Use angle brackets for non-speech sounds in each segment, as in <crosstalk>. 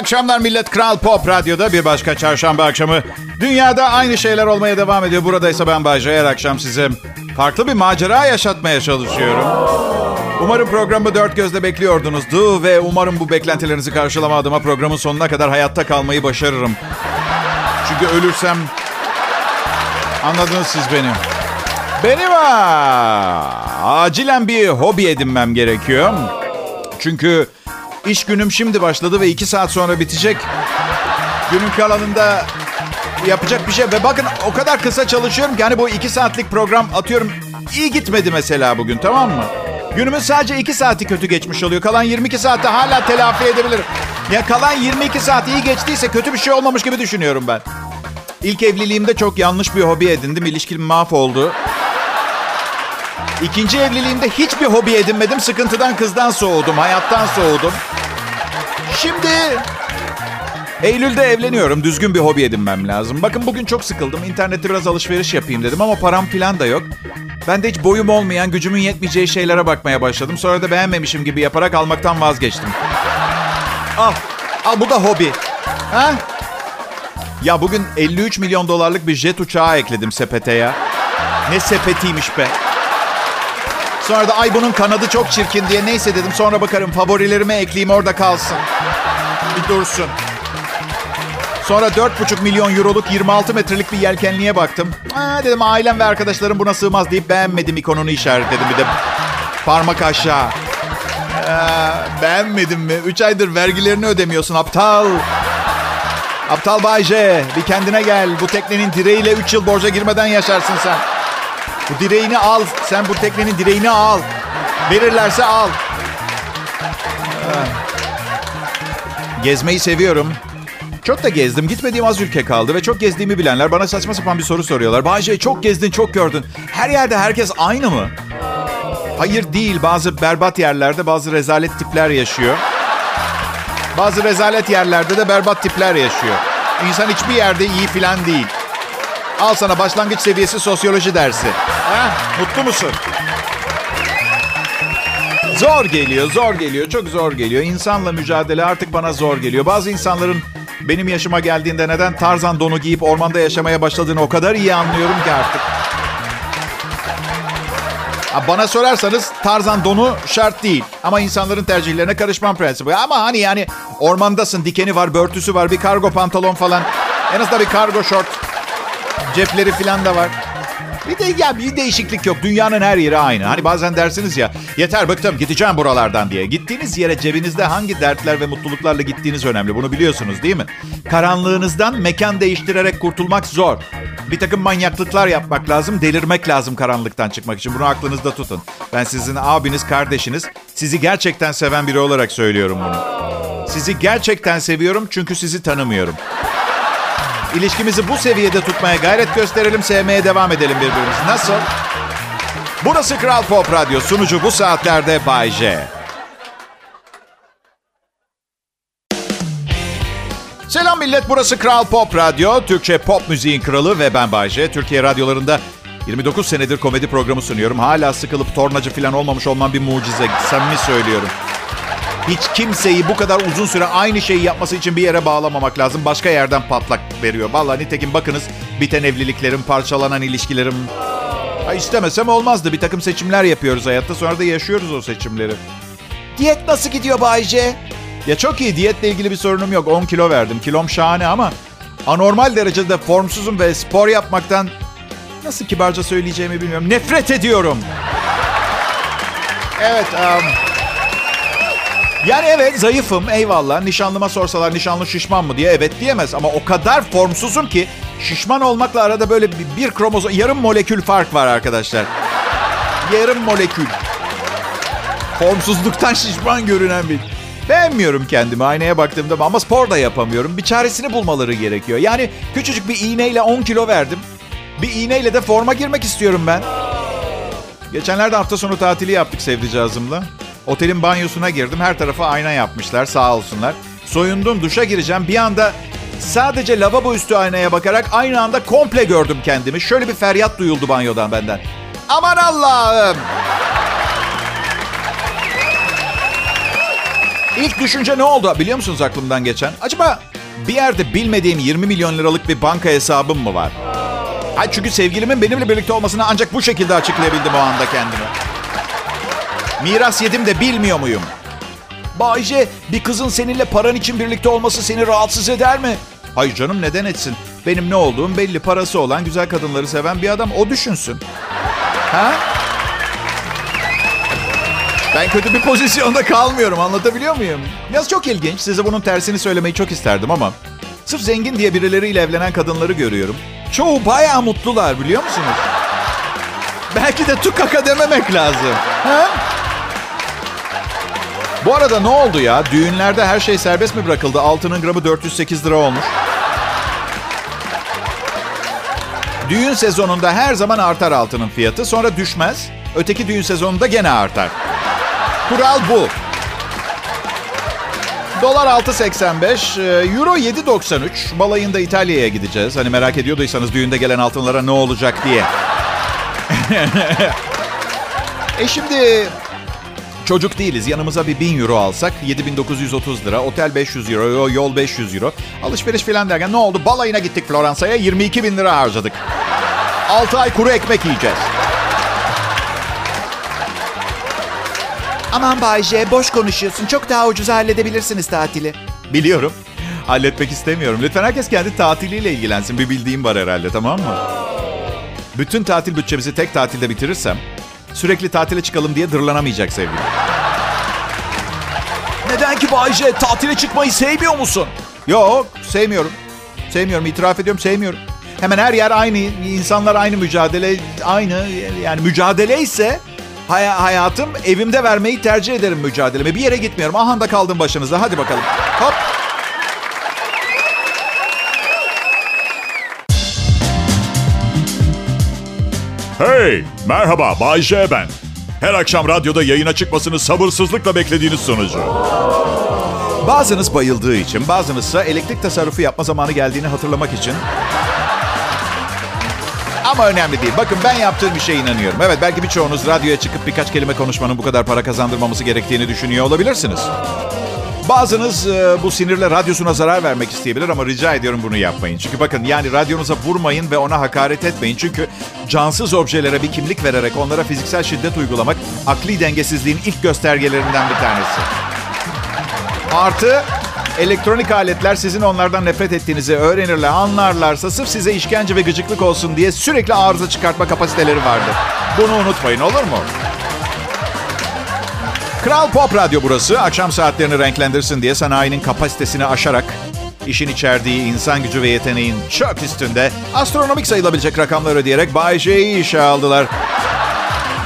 akşamlar millet. Kral Pop Radyo'da bir başka çarşamba akşamı. Dünyada aynı şeyler olmaya devam ediyor. Buradaysa ben Bayce. Her akşam size farklı bir macera yaşatmaya çalışıyorum. Umarım programı dört gözle bekliyordunuzdu ve umarım bu beklentilerinizi karşılama adıma programın sonuna kadar hayatta kalmayı başarırım. Çünkü ölürsem anladınız siz beni. Benim ha, acilen bir hobi edinmem gerekiyor. Çünkü iş günüm şimdi başladı ve iki saat sonra bitecek. Günün kalanında yapacak bir şey. Ve bakın o kadar kısa çalışıyorum ki hani bu iki saatlik program atıyorum iyi gitmedi mesela bugün tamam mı? Günümün sadece iki saati kötü geçmiş oluyor. Kalan 22 saatte hala telafi edebilirim. Ya kalan 22 saat iyi geçtiyse kötü bir şey olmamış gibi düşünüyorum ben. İlk evliliğimde çok yanlış bir hobi edindim. İlişkim mahvoldu. İkinci evliliğimde hiçbir hobi edinmedim. Sıkıntıdan kızdan soğudum, hayattan soğudum. Şimdi Eylül'de evleniyorum. Düzgün bir hobi edinmem lazım. Bakın bugün çok sıkıldım. İnternette biraz alışveriş yapayım dedim ama param falan da yok. Ben de hiç boyum olmayan, gücümün yetmeyeceği şeylere bakmaya başladım. Sonra da beğenmemişim gibi yaparak almaktan vazgeçtim. Al, al bu da hobi. Ha? Ya bugün 53 milyon dolarlık bir jet uçağı ekledim sepete ya. Ne sepetiymiş be. Sonra da ay bunun kanadı çok çirkin diye neyse dedim. Sonra bakarım favorilerime ekleyeyim orada kalsın. Bir dursun. Sonra 4,5 milyon euroluk 26 metrelik bir yelkenliğe baktım. Aa, dedim ailem ve arkadaşlarım buna sığmaz deyip beğenmedim ikonunu işaretledim. Bir de parmak aşağı. Ee, beğenmedin mi? 3 aydır vergilerini ödemiyorsun aptal. Aptal Bayce bir kendine gel. Bu teknenin direğiyle 3 yıl borca girmeden yaşarsın sen. Bu direğini al. Sen bu teknenin direğini al. Verirlerse al. Gezmeyi seviyorum. Çok da gezdim. Gitmediğim az ülke kaldı ve çok gezdiğimi bilenler bana saçma sapan bir soru soruyorlar. Bayce çok gezdin, çok gördün. Her yerde herkes aynı mı? Hayır değil. Bazı berbat yerlerde bazı rezalet tipler yaşıyor. Bazı rezalet yerlerde de berbat tipler yaşıyor. İnsan hiçbir yerde iyi filan değil. Al sana başlangıç seviyesi sosyoloji dersi. Mutlu musun? Zor geliyor, zor geliyor, çok zor geliyor. İnsanla mücadele artık bana zor geliyor. Bazı insanların benim yaşıma geldiğinde neden Tarzan donu giyip ormanda yaşamaya başladığını o kadar iyi anlıyorum ki artık. Bana sorarsanız Tarzan donu şart değil. Ama insanların tercihlerine karışmam prensibi. Ama hani yani ormandasın, dikeni var, börtüsü var, bir kargo pantolon falan. En azından bir kargo şort. Cepleri falan da var. Bir de ya bir değişiklik yok. Dünyanın her yeri aynı. Hani bazen dersiniz ya yeter bıktım gideceğim buralardan diye. Gittiğiniz yere cebinizde hangi dertler ve mutluluklarla gittiğiniz önemli. Bunu biliyorsunuz değil mi? Karanlığınızdan mekan değiştirerek kurtulmak zor. Bir takım manyaklıklar yapmak lazım, delirmek lazım karanlıktan çıkmak için. Bunu aklınızda tutun. Ben sizin abiniz, kardeşiniz. Sizi gerçekten seven biri olarak söylüyorum bunu. Sizi gerçekten seviyorum çünkü sizi tanımıyorum. İlişkimizi bu seviyede tutmaya gayret gösterelim, sevmeye devam edelim birbirimizi. Nasıl? Burası Kral Pop Radyo. Sunucu bu saatlerde Bay J. Selam millet, burası Kral Pop Radyo. Türkçe pop müziğin kralı ve ben Bay J. Türkiye radyolarında 29 senedir komedi programı sunuyorum. Hala sıkılıp tornacı falan olmamış olmam bir mucize. Samimi söylüyorum. Hiç kimseyi bu kadar uzun süre aynı şeyi yapması için bir yere bağlamamak lazım. Başka yerden patlak veriyor. Vallahi nitekim bakınız biten evliliklerim, parçalanan ilişkilerim. Ha, istemesem olmazdı. Bir takım seçimler yapıyoruz hayatta. Sonra da yaşıyoruz o seçimleri. Diyet nasıl gidiyor Bayce? Ya çok iyi. Diyetle ilgili bir sorunum yok. 10 kilo verdim. Kilom şahane ama anormal derecede formsuzum ve spor yapmaktan nasıl kibarca söyleyeceğimi bilmiyorum. Nefret ediyorum. Evet. Um, yani evet zayıfım eyvallah. Nişanlıma sorsalar nişanlı şişman mı diye evet diyemez. Ama o kadar formsuzum ki şişman olmakla arada böyle bir, kromozom, yarım molekül fark var arkadaşlar. Yarım molekül. Formsuzluktan şişman görünen bir... Beğenmiyorum kendimi aynaya baktığımda ama spor da yapamıyorum. Bir çaresini bulmaları gerekiyor. Yani küçücük bir iğneyle 10 kilo verdim. Bir iğneyle de forma girmek istiyorum ben. Geçenlerde hafta sonu tatili yaptık sevdicazımla. Otelin banyosuna girdim. Her tarafa ayna yapmışlar sağ olsunlar. Soyundum duşa gireceğim. Bir anda sadece lavabo üstü aynaya bakarak aynı anda komple gördüm kendimi. Şöyle bir feryat duyuldu banyodan benden. Aman Allah'ım. İlk düşünce ne oldu biliyor musunuz aklımdan geçen? Acaba bir yerde bilmediğim 20 milyon liralık bir banka hesabım mı var? Ay çünkü sevgilimin benimle birlikte olmasını ancak bu şekilde açıklayabildim o anda kendime. Miras yedim de bilmiyor muyum? Bayce bir kızın seninle paran için birlikte olması seni rahatsız eder mi? Hayır canım neden etsin? Benim ne olduğum belli parası olan güzel kadınları seven bir adam o düşünsün. Ha? Ben kötü bir pozisyonda kalmıyorum anlatabiliyor muyum? Yaz çok ilginç. Size bunun tersini söylemeyi çok isterdim ama sırf zengin diye birileriyle evlenen kadınları görüyorum. Çoğu bayağı mutlular biliyor musunuz? Belki de tukaka dememek lazım. Ha? Bu arada ne oldu ya? Düğünlerde her şey serbest mi bırakıldı? Altının gramı 408 lira olmuş. Düğün sezonunda her zaman artar altının fiyatı. Sonra düşmez. Öteki düğün sezonunda gene artar. Kural bu. Dolar 6.85, e, Euro 7.93. Balayında İtalya'ya gideceğiz. Hani merak ediyorduysanız düğünde gelen altınlara ne olacak diye. <laughs> e şimdi çocuk değiliz. Yanımıza bir 1000 euro alsak 7930 lira. Otel 500 euro, yol 500 euro. Alışveriş falan derken ne oldu? Balayına gittik Floransa'ya 22 bin lira harcadık. 6 ay kuru ekmek yiyeceğiz. Aman Bayce boş konuşuyorsun. Çok daha ucuz halledebilirsiniz tatili. Biliyorum. Halletmek istemiyorum. Lütfen herkes kendi tatiliyle ilgilensin. Bir bildiğim var herhalde tamam mı? Bütün tatil bütçemizi tek tatilde bitirirsem sürekli tatile çıkalım diye dırlanamayacak sevgilim. Neden ki Bayce? Tatile çıkmayı sevmiyor musun? Yok sevmiyorum. Sevmiyorum itiraf ediyorum sevmiyorum. Hemen her yer aynı. insanlar aynı mücadele. Aynı yani mücadele ise hay- hayatım evimde vermeyi tercih ederim mücadelemi. Bir yere gitmiyorum. Aha da kaldım başınıza. Hadi bakalım. Hop. Hey, merhaba Bay J ben. Her akşam radyoda yayına çıkmasını sabırsızlıkla beklediğiniz sonucu. Bazınız bayıldığı için, bazınızsa elektrik tasarrufu yapma zamanı geldiğini hatırlamak için. Ama önemli değil. Bakın ben yaptığım bir şeye inanıyorum. Evet belki birçoğunuz radyoya çıkıp birkaç kelime konuşmanın bu kadar para kazandırmaması gerektiğini düşünüyor olabilirsiniz. Bazınız e, bu sinirle radyosuna zarar vermek isteyebilir ama rica ediyorum bunu yapmayın. Çünkü bakın yani radyonuza vurmayın ve ona hakaret etmeyin. Çünkü cansız objelere bir kimlik vererek onlara fiziksel şiddet uygulamak akli dengesizliğin ilk göstergelerinden bir tanesi. Artı elektronik aletler sizin onlardan nefret ettiğinizi öğrenirler, anlarlarsa sırf size işkence ve gıcıklık olsun diye sürekli arıza çıkartma kapasiteleri vardır. Bunu unutmayın olur mu? Kral Pop Radyo burası. Akşam saatlerini renklendirsin diye sanayinin kapasitesini aşarak işin içerdiği insan gücü ve yeteneğin çok üstünde astronomik sayılabilecek rakamlar ödeyerek Bay J'yi işe aldılar.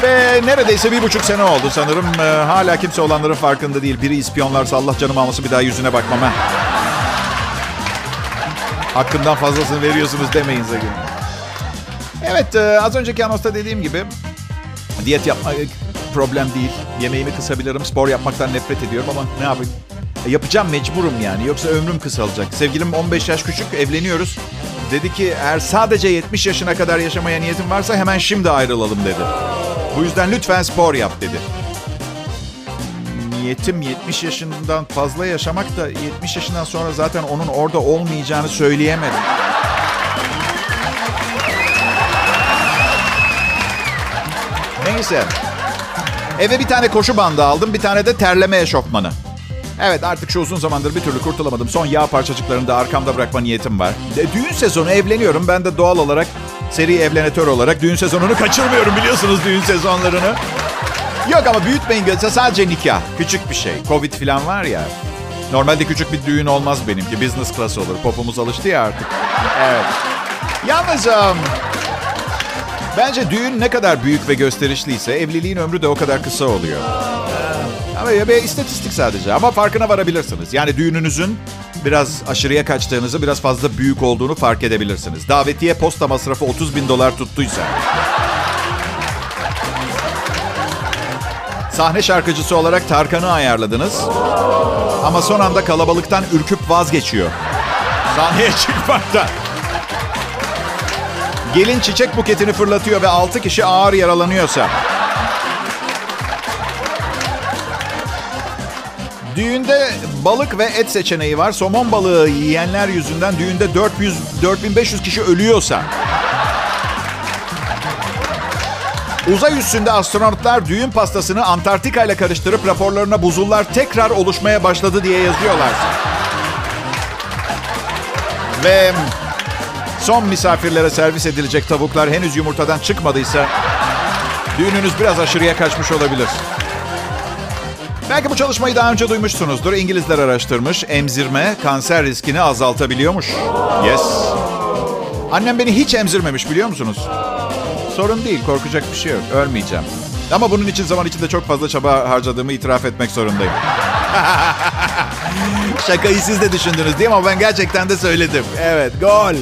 Ve neredeyse bir buçuk sene oldu sanırım. Ee, hala kimse olanların farkında değil. Biri ispiyonlarsa Allah canımı alması bir daha yüzüne bakmam ha. Hakkından fazlasını veriyorsunuz demeyin sakın. Evet e, az önceki anonsta dediğim gibi diyet yapmak problem değil. Yemeğimi kısabilirim. Spor yapmaktan nefret ediyorum ama ne yapayım? E, yapacağım mecburum yani. Yoksa ömrüm kısalacak. Sevgilim 15 yaş küçük. Evleniyoruz. Dedi ki eğer sadece 70 yaşına kadar yaşamaya niyetin varsa hemen şimdi ayrılalım dedi. Bu yüzden lütfen spor yap dedi. Niyetim 70 yaşından fazla yaşamak da 70 yaşından sonra zaten onun orada olmayacağını söyleyemedim. Neyse. Eve bir tane koşu bandı aldım, bir tane de terleme eşofmanı. Evet artık şu uzun zamandır bir türlü kurtulamadım. Son yağ parçacıklarını da arkamda bırakma niyetim var. E, düğün sezonu evleniyorum. Ben de doğal olarak seri evlenetör olarak düğün sezonunu kaçırmıyorum biliyorsunuz düğün sezonlarını. Yok ama büyütmeyin gözse sadece nikah. Küçük bir şey. Covid falan var ya. Normalde küçük bir düğün olmaz benimki. Business class olur. Popumuz alıştı ya artık. Evet. Yalnız um, bence düğün ne kadar büyük ve gösterişliyse evliliğin ömrü de o kadar kısa oluyor. Ama ya bir istatistik sadece ama farkına varabilirsiniz. Yani düğününüzün biraz aşırıya kaçtığınızı, biraz fazla büyük olduğunu fark edebilirsiniz. Davetiye posta masrafı 30 bin dolar tuttuysa. Sahne şarkıcısı olarak Tarkan'ı ayarladınız. Ama son anda kalabalıktan ürküp vazgeçiyor. Sahneye çıkmaktan. Gelin çiçek buketini fırlatıyor ve 6 kişi ağır yaralanıyorsa. Düğünde balık ve et seçeneği var. Somon balığı yiyenler yüzünden düğünde 400 4500 kişi ölüyorsa. Uzay üstünde astronotlar düğün pastasını Antarktika ile karıştırıp raporlarına buzullar tekrar oluşmaya başladı diye yazıyorlarsa. Ve son misafirlere servis edilecek tavuklar henüz yumurtadan çıkmadıysa düğününüz biraz aşırıya kaçmış olabilir. Belki bu çalışmayı daha önce duymuşsunuzdur. İngilizler araştırmış. Emzirme kanser riskini azaltabiliyormuş. Yes. Annem beni hiç emzirmemiş biliyor musunuz? Sorun değil, korkacak bir şey yok. Ölmeyeceğim. Ama bunun için zaman içinde çok fazla çaba harcadığımı itiraf etmek zorundayım. <laughs> Şakayı siz de düşündünüz değil mi? Ama ben gerçekten de söyledim. Evet, gol.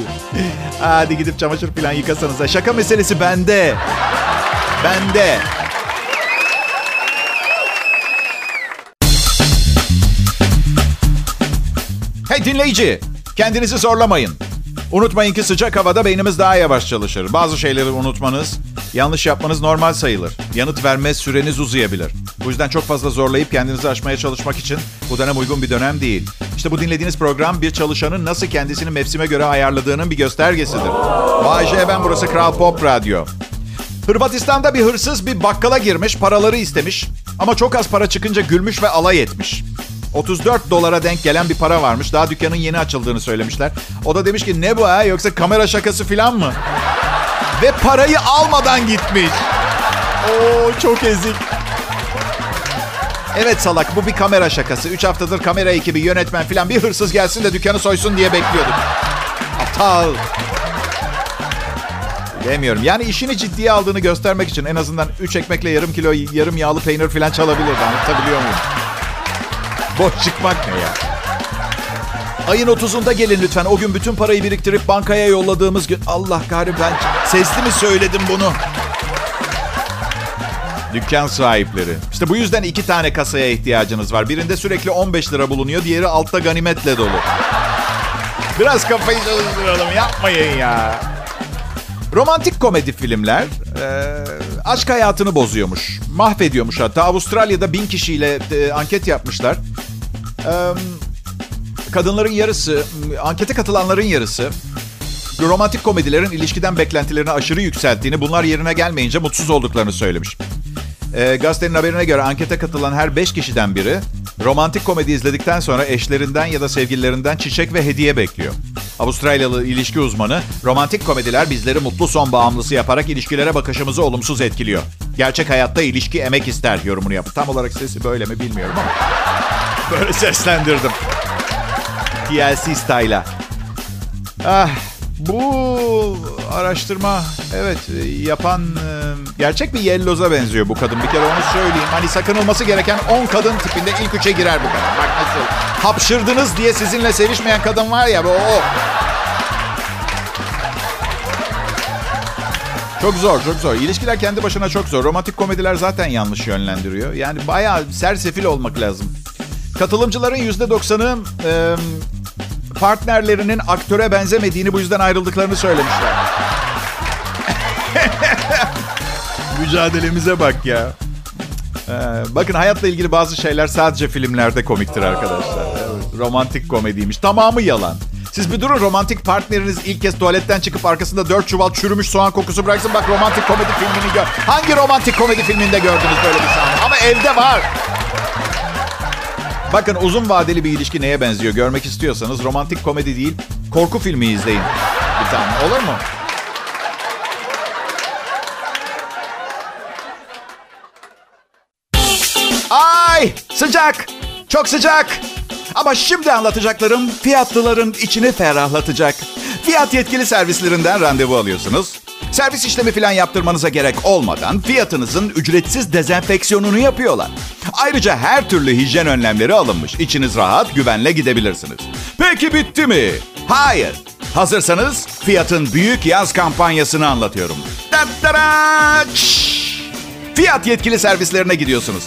Hadi gidip çamaşır falan yıkasanız. Şaka meselesi bende. Bende. Hey dinleyici, kendinizi zorlamayın. Unutmayın ki sıcak havada beynimiz daha yavaş çalışır. Bazı şeyleri unutmanız, yanlış yapmanız normal sayılır. Yanıt verme süreniz uzayabilir. Bu yüzden çok fazla zorlayıp kendinizi aşmaya çalışmak için bu dönem uygun bir dönem değil. İşte bu dinlediğiniz program bir çalışanın nasıl kendisini mevsime göre ayarladığının bir göstergesidir. Vay ben burası Kral Pop Radyo. Hırvatistan'da bir hırsız bir bakkala girmiş, paraları istemiş. Ama çok az para çıkınca gülmüş ve alay etmiş. 34 dolara denk gelen bir para varmış. Daha dükkanın yeni açıldığını söylemişler. O da demiş ki ne bu ha yoksa kamera şakası falan mı? Ve parayı almadan gitmiş. Oo çok ezik. Evet salak bu bir kamera şakası. 3 haftadır kamera ekibi, yönetmen falan bir hırsız gelsin de dükkanı soysun diye bekliyorduk. Aptal. Demiyorum. Yani işini ciddiye aldığını göstermek için en azından 3 ekmekle yarım kilo yarım yağlı peynir falan çalabilirdi. Anlatabiliyor muyum? Boş çıkmak ne ya? Ayın 30'unda gelin lütfen. O gün bütün parayı biriktirip bankaya yolladığımız gün. Allah kahretsin ben sesli mi söyledim bunu? Dükkan sahipleri. İşte bu yüzden iki tane kasaya ihtiyacınız var. Birinde sürekli 15 lira bulunuyor. Diğeri altta ganimetle dolu. Biraz kafayı çalıştıralım. Yapmayın ya. Romantik komedi filmler e, aşk hayatını bozuyormuş. Mahvediyormuş hatta. Avustralya'da bin kişiyle e, anket yapmışlar. Kadınların yarısı, ankete katılanların yarısı romantik komedilerin ilişkiden beklentilerini aşırı yükselttiğini, bunlar yerine gelmeyince mutsuz olduklarını söylemiş. E, gazetenin haberine göre ankete katılan her beş kişiden biri romantik komedi izledikten sonra eşlerinden ya da sevgililerinden çiçek ve hediye bekliyor. Avustralyalı ilişki uzmanı, romantik komediler bizleri mutlu son bağımlısı yaparak ilişkilere bakışımızı olumsuz etkiliyor. Gerçek hayatta ilişki emek ister yorumunu yaptı. Tam olarak sesi böyle mi bilmiyorum ama böyle seslendirdim. TLC style'a. Ah, bu araştırma evet yapan gerçek bir yelloza benziyor bu kadın. Bir kere onu söyleyeyim. Hani sakınılması gereken 10 kadın tipinde ilk üçe girer bu kadın. Bak nasıl hapşırdınız diye sizinle sevişmeyen kadın var ya bu o. Çok zor, çok zor. İlişkiler kendi başına çok zor. Romantik komediler zaten yanlış yönlendiriyor. Yani bayağı sersefil olmak lazım. Katılımcıların %90'ı e, partnerlerinin aktöre benzemediğini bu yüzden ayrıldıklarını söylemişler. <laughs> Mücadelemize bak ya. Ee, bakın hayatla ilgili bazı şeyler sadece filmlerde komiktir arkadaşlar. Evet, romantik komediymiş. Tamamı yalan. Siz bir durun romantik partneriniz ilk kez tuvaletten çıkıp arkasında dört çuval çürümüş soğan kokusu bıraksın. Bak romantik komedi filmini gör. Hangi romantik komedi filminde gördünüz böyle bir sahne? Ama evde var. Bakın uzun vadeli bir ilişki neye benziyor görmek istiyorsanız romantik komedi değil korku filmi izleyin. Bir tane olur mu? Ay sıcak çok sıcak. Ama şimdi anlatacaklarım fiyatlıların içini ferahlatacak. Fiyat yetkili servislerinden randevu alıyorsunuz. Servis işlemi falan yaptırmanıza gerek olmadan fiyatınızın ücretsiz dezenfeksiyonunu yapıyorlar. Ayrıca her türlü hijyen önlemleri alınmış. İçiniz rahat, güvenle gidebilirsiniz. Peki bitti mi? Hayır. Hazırsanız fiyatın büyük yaz kampanyasını anlatıyorum. Fiyat yetkili servislerine gidiyorsunuz.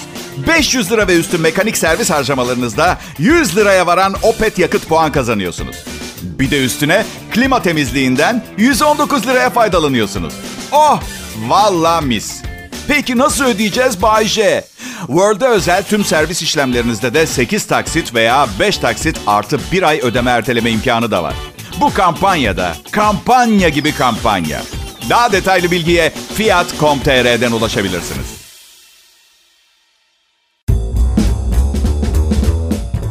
500 lira ve üstü mekanik servis harcamalarınızda 100 liraya varan Opet yakıt puan kazanıyorsunuz. Bir de üstüne klima temizliğinden 119 liraya faydalanıyorsunuz. Oh! Valla mis. Peki nasıl ödeyeceğiz Bay J? World'e özel tüm servis işlemlerinizde de 8 taksit veya 5 taksit artı 1 ay ödeme erteleme imkanı da var. Bu kampanyada kampanya gibi kampanya. Daha detaylı bilgiye fiyat.com.tr'den ulaşabilirsiniz.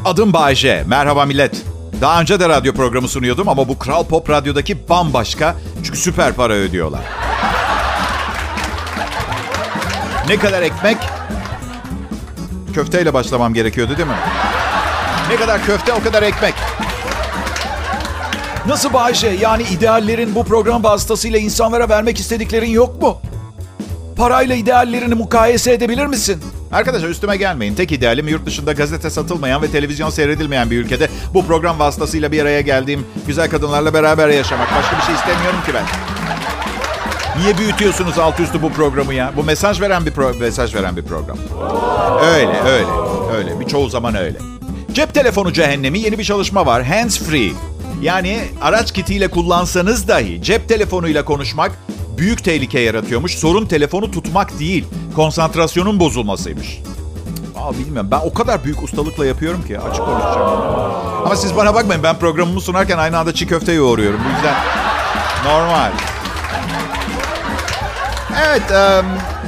Adım Bayce. Merhaba millet. Daha önce de radyo programı sunuyordum ama bu Kral Pop Radyo'daki bambaşka. Çünkü süper para ödüyorlar. Ne kadar ekmek? Köfteyle başlamam gerekiyordu değil mi? Ne kadar köfte o kadar ekmek. Nasıl Bayce? Yani ideallerin bu program vasıtasıyla insanlara vermek istediklerin yok mu? Parayla ideallerini mukayese edebilir misin? Arkadaşlar üstüme gelmeyin. Tek idealim yurt dışında gazete satılmayan ve televizyon seyredilmeyen bir ülkede bu program vasıtasıyla bir araya geldiğim güzel kadınlarla beraber yaşamak. Başka bir şey istemiyorum ki ben. Niye büyütüyorsunuz alt üstü bu programı ya? Bu mesaj veren bir pro- mesaj veren bir program. Öyle, öyle, öyle. Bir çoğu zaman öyle. Cep telefonu cehennemi yeni bir çalışma var. Hands free. Yani araç kitiyle kullansanız dahi cep telefonuyla konuşmak büyük tehlike yaratıyormuş. Sorun telefonu tutmak değil, konsantrasyonun bozulmasıymış. Aa bilmiyorum. Ben o kadar büyük ustalıkla yapıyorum ki açık konuşacağım. Ama siz bana bakmayın. Ben programımı sunarken aynı anda çiğ köfte yoğuruyorum. Bu yüzden normal. Evet,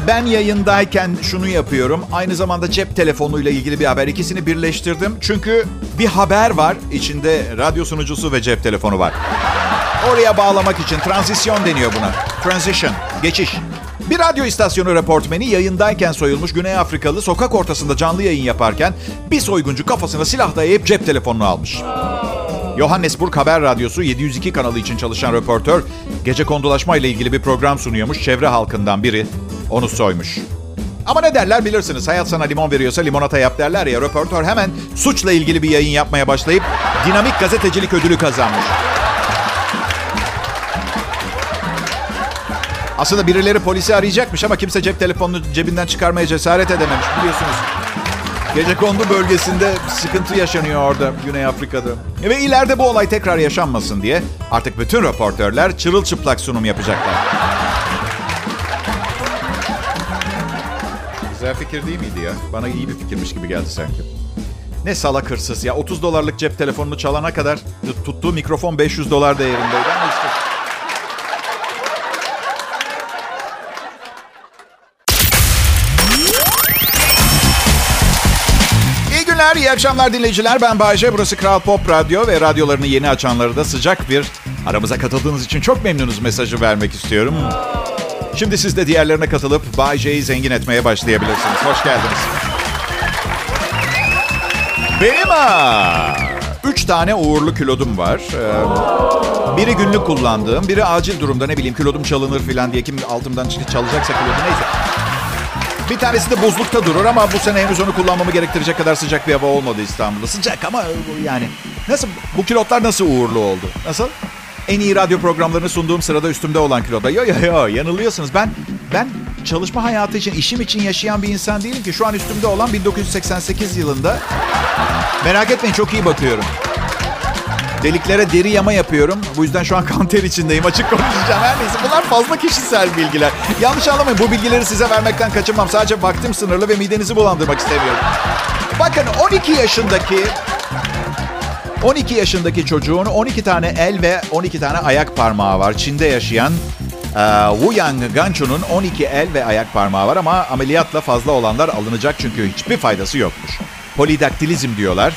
ben yayındayken şunu yapıyorum. Aynı zamanda cep telefonuyla ilgili bir haber. İkisini birleştirdim. Çünkü bir haber var. içinde radyo sunucusu ve cep telefonu var. Oraya bağlamak için transisyon deniyor buna. Transition, geçiş. Bir radyo istasyonu reportmeni yayındayken soyulmuş Güney Afrikalı sokak ortasında canlı yayın yaparken bir soyguncu kafasına silah dayayıp cep telefonunu almış. Johannesburg Haber Radyosu 702 kanalı için çalışan röportör gece kondulaşma ile ilgili bir program sunuyormuş. Çevre halkından biri onu soymuş. Ama ne derler bilirsiniz. Hayat sana limon veriyorsa limonata yap derler ya. Röportör hemen suçla ilgili bir yayın yapmaya başlayıp dinamik gazetecilik ödülü kazanmış. Aslında birileri polisi arayacakmış ama kimse cep telefonunu cebinden çıkarmaya cesaret edememiş biliyorsunuz. Gece kondu bölgesinde sıkıntı yaşanıyor orada Güney Afrika'da. Ve ileride bu olay tekrar yaşanmasın diye artık bütün röportörler çırılçıplak sunum yapacaklar. Güzel fikir değil miydi ya? Bana iyi bir fikirmiş gibi geldi sanki. Ne salak hırsız ya. 30 dolarlık cep telefonunu çalana kadar tuttuğu mikrofon 500 dolar değerindeydi. Günler, iyi akşamlar dinleyiciler. Ben Bayece. Burası Kral Pop Radyo ve radyolarını yeni açanları da sıcak bir aramıza katıldığınız için çok memnunuz mesajı vermek istiyorum. Şimdi siz de diğerlerine katılıp Bay J'yi zengin etmeye başlayabilirsiniz. Hoş geldiniz. Benim ha, üç tane uğurlu kilodum var. Ee, biri günlük kullandığım, biri acil durumda ne bileyim kilodum çalınır falan diye kim altımdan çalacaksa kilodu neyse. Bir tanesi de buzlukta durur ama bu sene henüz onu kullanmamı gerektirecek kadar sıcak bir hava olmadı İstanbul'da. Sıcak ama yani nasıl bu kilotlar nasıl uğurlu oldu? Nasıl? En iyi radyo programlarını sunduğum sırada üstümde olan kiloda. Yo yo yo yanılıyorsunuz. Ben ben çalışma hayatı için, işim için yaşayan bir insan değilim ki. Şu an üstümde olan 1988 yılında. Merak etmeyin çok iyi bakıyorum. Deliklere deri yama yapıyorum. Bu yüzden şu an kanter içindeyim. Açık konuşacağım. Her neyse bunlar fazla kişisel bilgiler. Yanlış anlamayın bu bilgileri size vermekten kaçınmam. Sadece vaktim sınırlı ve midenizi bulandırmak istemiyorum. Bakın 12 yaşındaki 12 yaşındaki çocuğun 12 tane el ve 12 tane ayak parmağı var. Çin'de yaşayan e, Wu Yang Ganchu'nun 12 el ve ayak parmağı var ama ameliyatla fazla olanlar alınacak çünkü hiçbir faydası yokmuş. Polidaktilizm diyorlar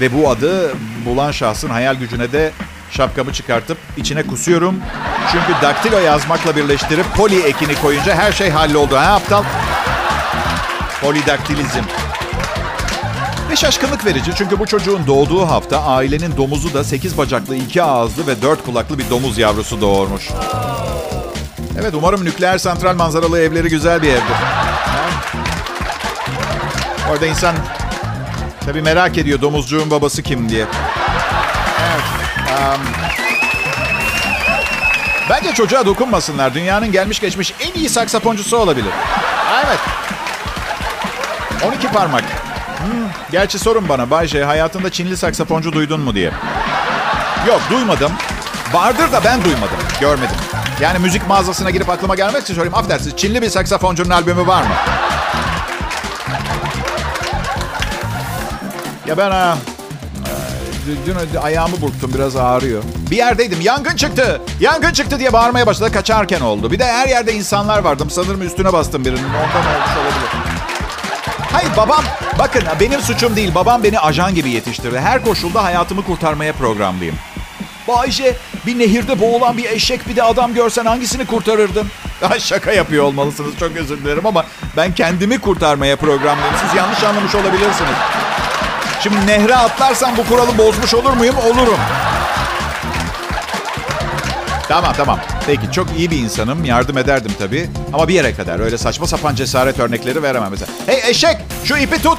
ve bu adı bulan şahsın hayal gücüne de şapkamı çıkartıp içine kusuyorum. Çünkü daktilo yazmakla birleştirip poli ekini koyunca her şey halloldu. Ha aptal? Polidaktilizm. Ve şaşkınlık verici çünkü bu çocuğun doğduğu hafta ailenin domuzu da 8 bacaklı, 2 ağızlı ve 4 kulaklı bir domuz yavrusu doğurmuş. Evet umarım nükleer santral manzaralı evleri güzel bir evdir. Orada insan tabii merak ediyor domuzcuğun babası kim diye. Evet. um, Bence çocuğa dokunmasınlar. Dünyanın gelmiş geçmiş en iyi saksafoncusu olabilir. Evet. 12 parmak. Hmm, gerçi sorun bana Bay J, hayatında Çinli saksafoncu duydun mu diye. Yok duymadım. Vardır da ben duymadım. Görmedim. Yani müzik mağazasına girip aklıma gelmek için söyleyeyim. Affedersiniz Çinli bir saksafoncunun albümü var mı? Ya ben ha, dün, dün ayağımı burktum biraz ağrıyor. Bir yerdeydim yangın çıktı. Yangın çıktı diye bağırmaya başladı kaçarken oldu. Bir de her yerde insanlar vardım. Sanırım üstüne bastım birinin. Ondan olmuş olabilir. Hayır babam bakın benim suçum değil. Babam beni ajan gibi yetiştirdi. Her koşulda hayatımı kurtarmaya programlıyım. Bayce bir nehirde boğulan bir eşek bir de adam görsen hangisini kurtarırdın? <laughs> Daha şaka yapıyor olmalısınız çok özür dilerim ama ben kendimi kurtarmaya programlıyım. Siz yanlış anlamış olabilirsiniz. Şimdi nehre atlarsam bu kuralı bozmuş olur muyum? Olurum. Tamam tamam. Peki çok iyi bir insanım. Yardım ederdim tabii. Ama bir yere kadar. Öyle saçma sapan cesaret örnekleri veremem mesela. Hey eşek şu ipi tut.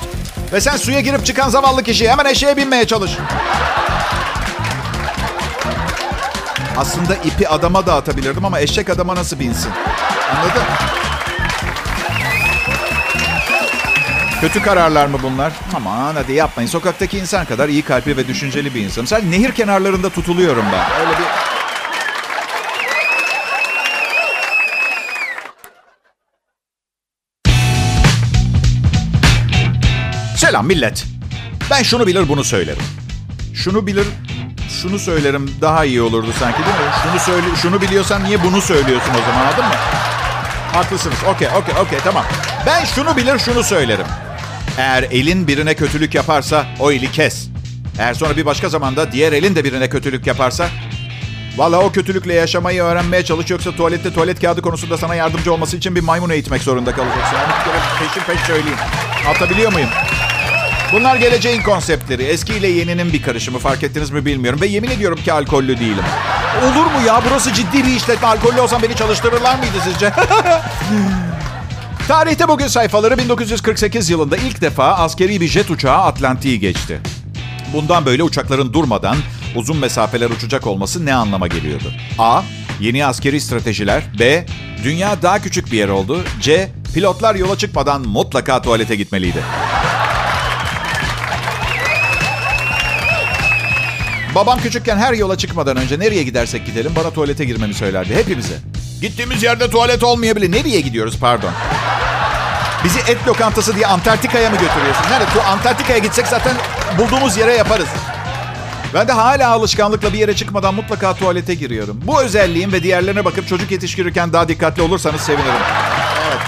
Ve sen suya girip çıkan zavallı kişi hemen eşeğe binmeye çalış. Aslında ipi adama da atabilirdim ama eşek adama nasıl binsin? Anladın? Kötü kararlar mı bunlar? Aman hadi yapmayın. Sokaktaki insan kadar iyi kalpli ve düşünceli bir insanım. Sen nehir kenarlarında tutuluyorum ben. Öyle bir... Selam millet. Ben şunu bilir bunu söylerim. Şunu bilir şunu söylerim daha iyi olurdu sanki değil mi? Şunu söyle şunu biliyorsan niye bunu söylüyorsun o zaman anladın mı? Haklısınız. Okey, okey, okey tamam. Ben şunu bilir şunu söylerim. Eğer elin birine kötülük yaparsa o eli kes. Eğer sonra bir başka zamanda diğer elin de birine kötülük yaparsa Valla o kötülükle yaşamayı öğrenmeye çalış yoksa tuvalette tuvalet kağıdı konusunda sana yardımcı olması için bir maymun eğitmek zorunda kalacaksın. Onu bir peşin peş söyleyeyim. Atabiliyor muyum? Bunlar geleceğin konseptleri. Eski ile yeninin bir karışımı fark ettiniz mi bilmiyorum. Ve yemin ediyorum ki alkollü değilim. Olur mu ya? Burası ciddi bir işletme. Alkollü olsam beni çalıştırırlar mıydı sizce? <laughs> Tarihte bugün sayfaları 1948 yılında ilk defa askeri bir jet uçağı Atlantik'i geçti. Bundan böyle uçakların durmadan uzun mesafeler uçacak olması ne anlama geliyordu? A. Yeni askeri stratejiler. B. Dünya daha küçük bir yer oldu. C. Pilotlar yola çıkmadan mutlaka tuvalete gitmeliydi. Babam küçükken her yola çıkmadan önce nereye gidersek gidelim bana tuvalete girmemi söylerdi. Hepimize. Gittiğimiz yerde tuvalet olmayabilir. Nereye gidiyoruz pardon? Bizi et lokantası diye Antarktika'ya mı götürüyorsun? Nerede? Bu Antarktika'ya gitsek zaten bulduğumuz yere yaparız. Ben de hala alışkanlıkla bir yere çıkmadan mutlaka tuvalete giriyorum. Bu özelliğim ve diğerlerine bakıp çocuk yetiştirirken daha dikkatli olursanız sevinirim. Evet.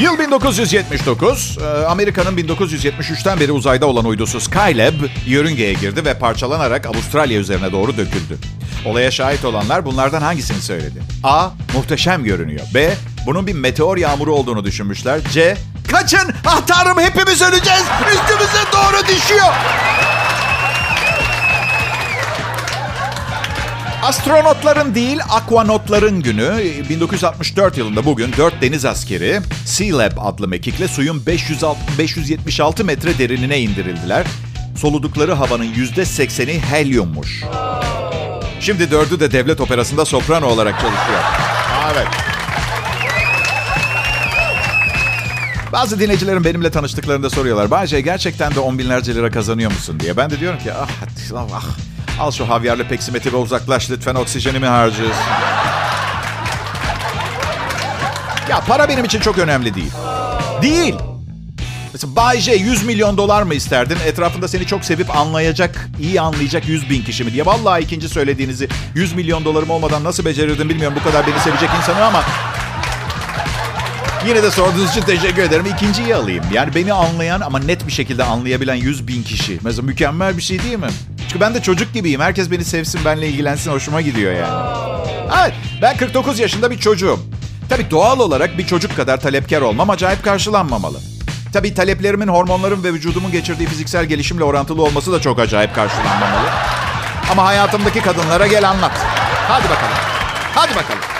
Yıl 1979. Ee, Amerika'nın 1973'ten beri uzayda olan uydusu Skylab yörüngeye girdi ve parçalanarak Avustralya üzerine doğru döküldü. Olaya şahit olanlar bunlardan hangisini söyledi? A. Muhteşem görünüyor. B. Bunun bir meteor yağmuru olduğunu düşünmüşler. C. Kaçın! Ah hepimiz öleceğiz! Üstümüze doğru düşüyor! Astronotların değil, akvanotların günü. 1964 yılında bugün 4 deniz askeri Sea adlı mekikle suyun 506, 576 metre derinine indirildiler. Soludukları havanın %80'i helyummuş. Şimdi dördü de devlet operasında soprano olarak çalışıyor. Evet. Bazı dinleyicilerin benimle tanıştıklarında soruyorlar. Bayce gerçekten de on binlerce lira kazanıyor musun diye. Ben de diyorum ki ah, ah, ah al şu havyarlı peksimeti ve uzaklaş lütfen oksijenimi harcıyorsun. ya para benim için çok önemli değil. Değil. Mesela Bay J 100 milyon dolar mı isterdin? Etrafında seni çok sevip anlayacak, iyi anlayacak 100 bin kişi mi diye. Vallahi ikinci söylediğinizi 100 milyon dolarım olmadan nasıl becerirdim bilmiyorum bu kadar beni sevecek insanı ama... Yine de sorduğunuz için teşekkür ederim. İkinciyi alayım. Yani beni anlayan ama net bir şekilde anlayabilen 100 bin kişi. Mesela mükemmel bir şey değil mi? Çünkü ben de çocuk gibiyim. Herkes beni sevsin, benimle ilgilensin. Hoşuma gidiyor yani. Evet, ben 49 yaşında bir çocuğum. Tabii doğal olarak bir çocuk kadar talepkar olmam acayip karşılanmamalı. Tabii taleplerimin hormonlarım ve vücudumun geçirdiği fiziksel gelişimle orantılı olması da çok acayip karşılanmamalı. Ama hayatımdaki kadınlara gel anlat. Hadi bakalım. Hadi bakalım.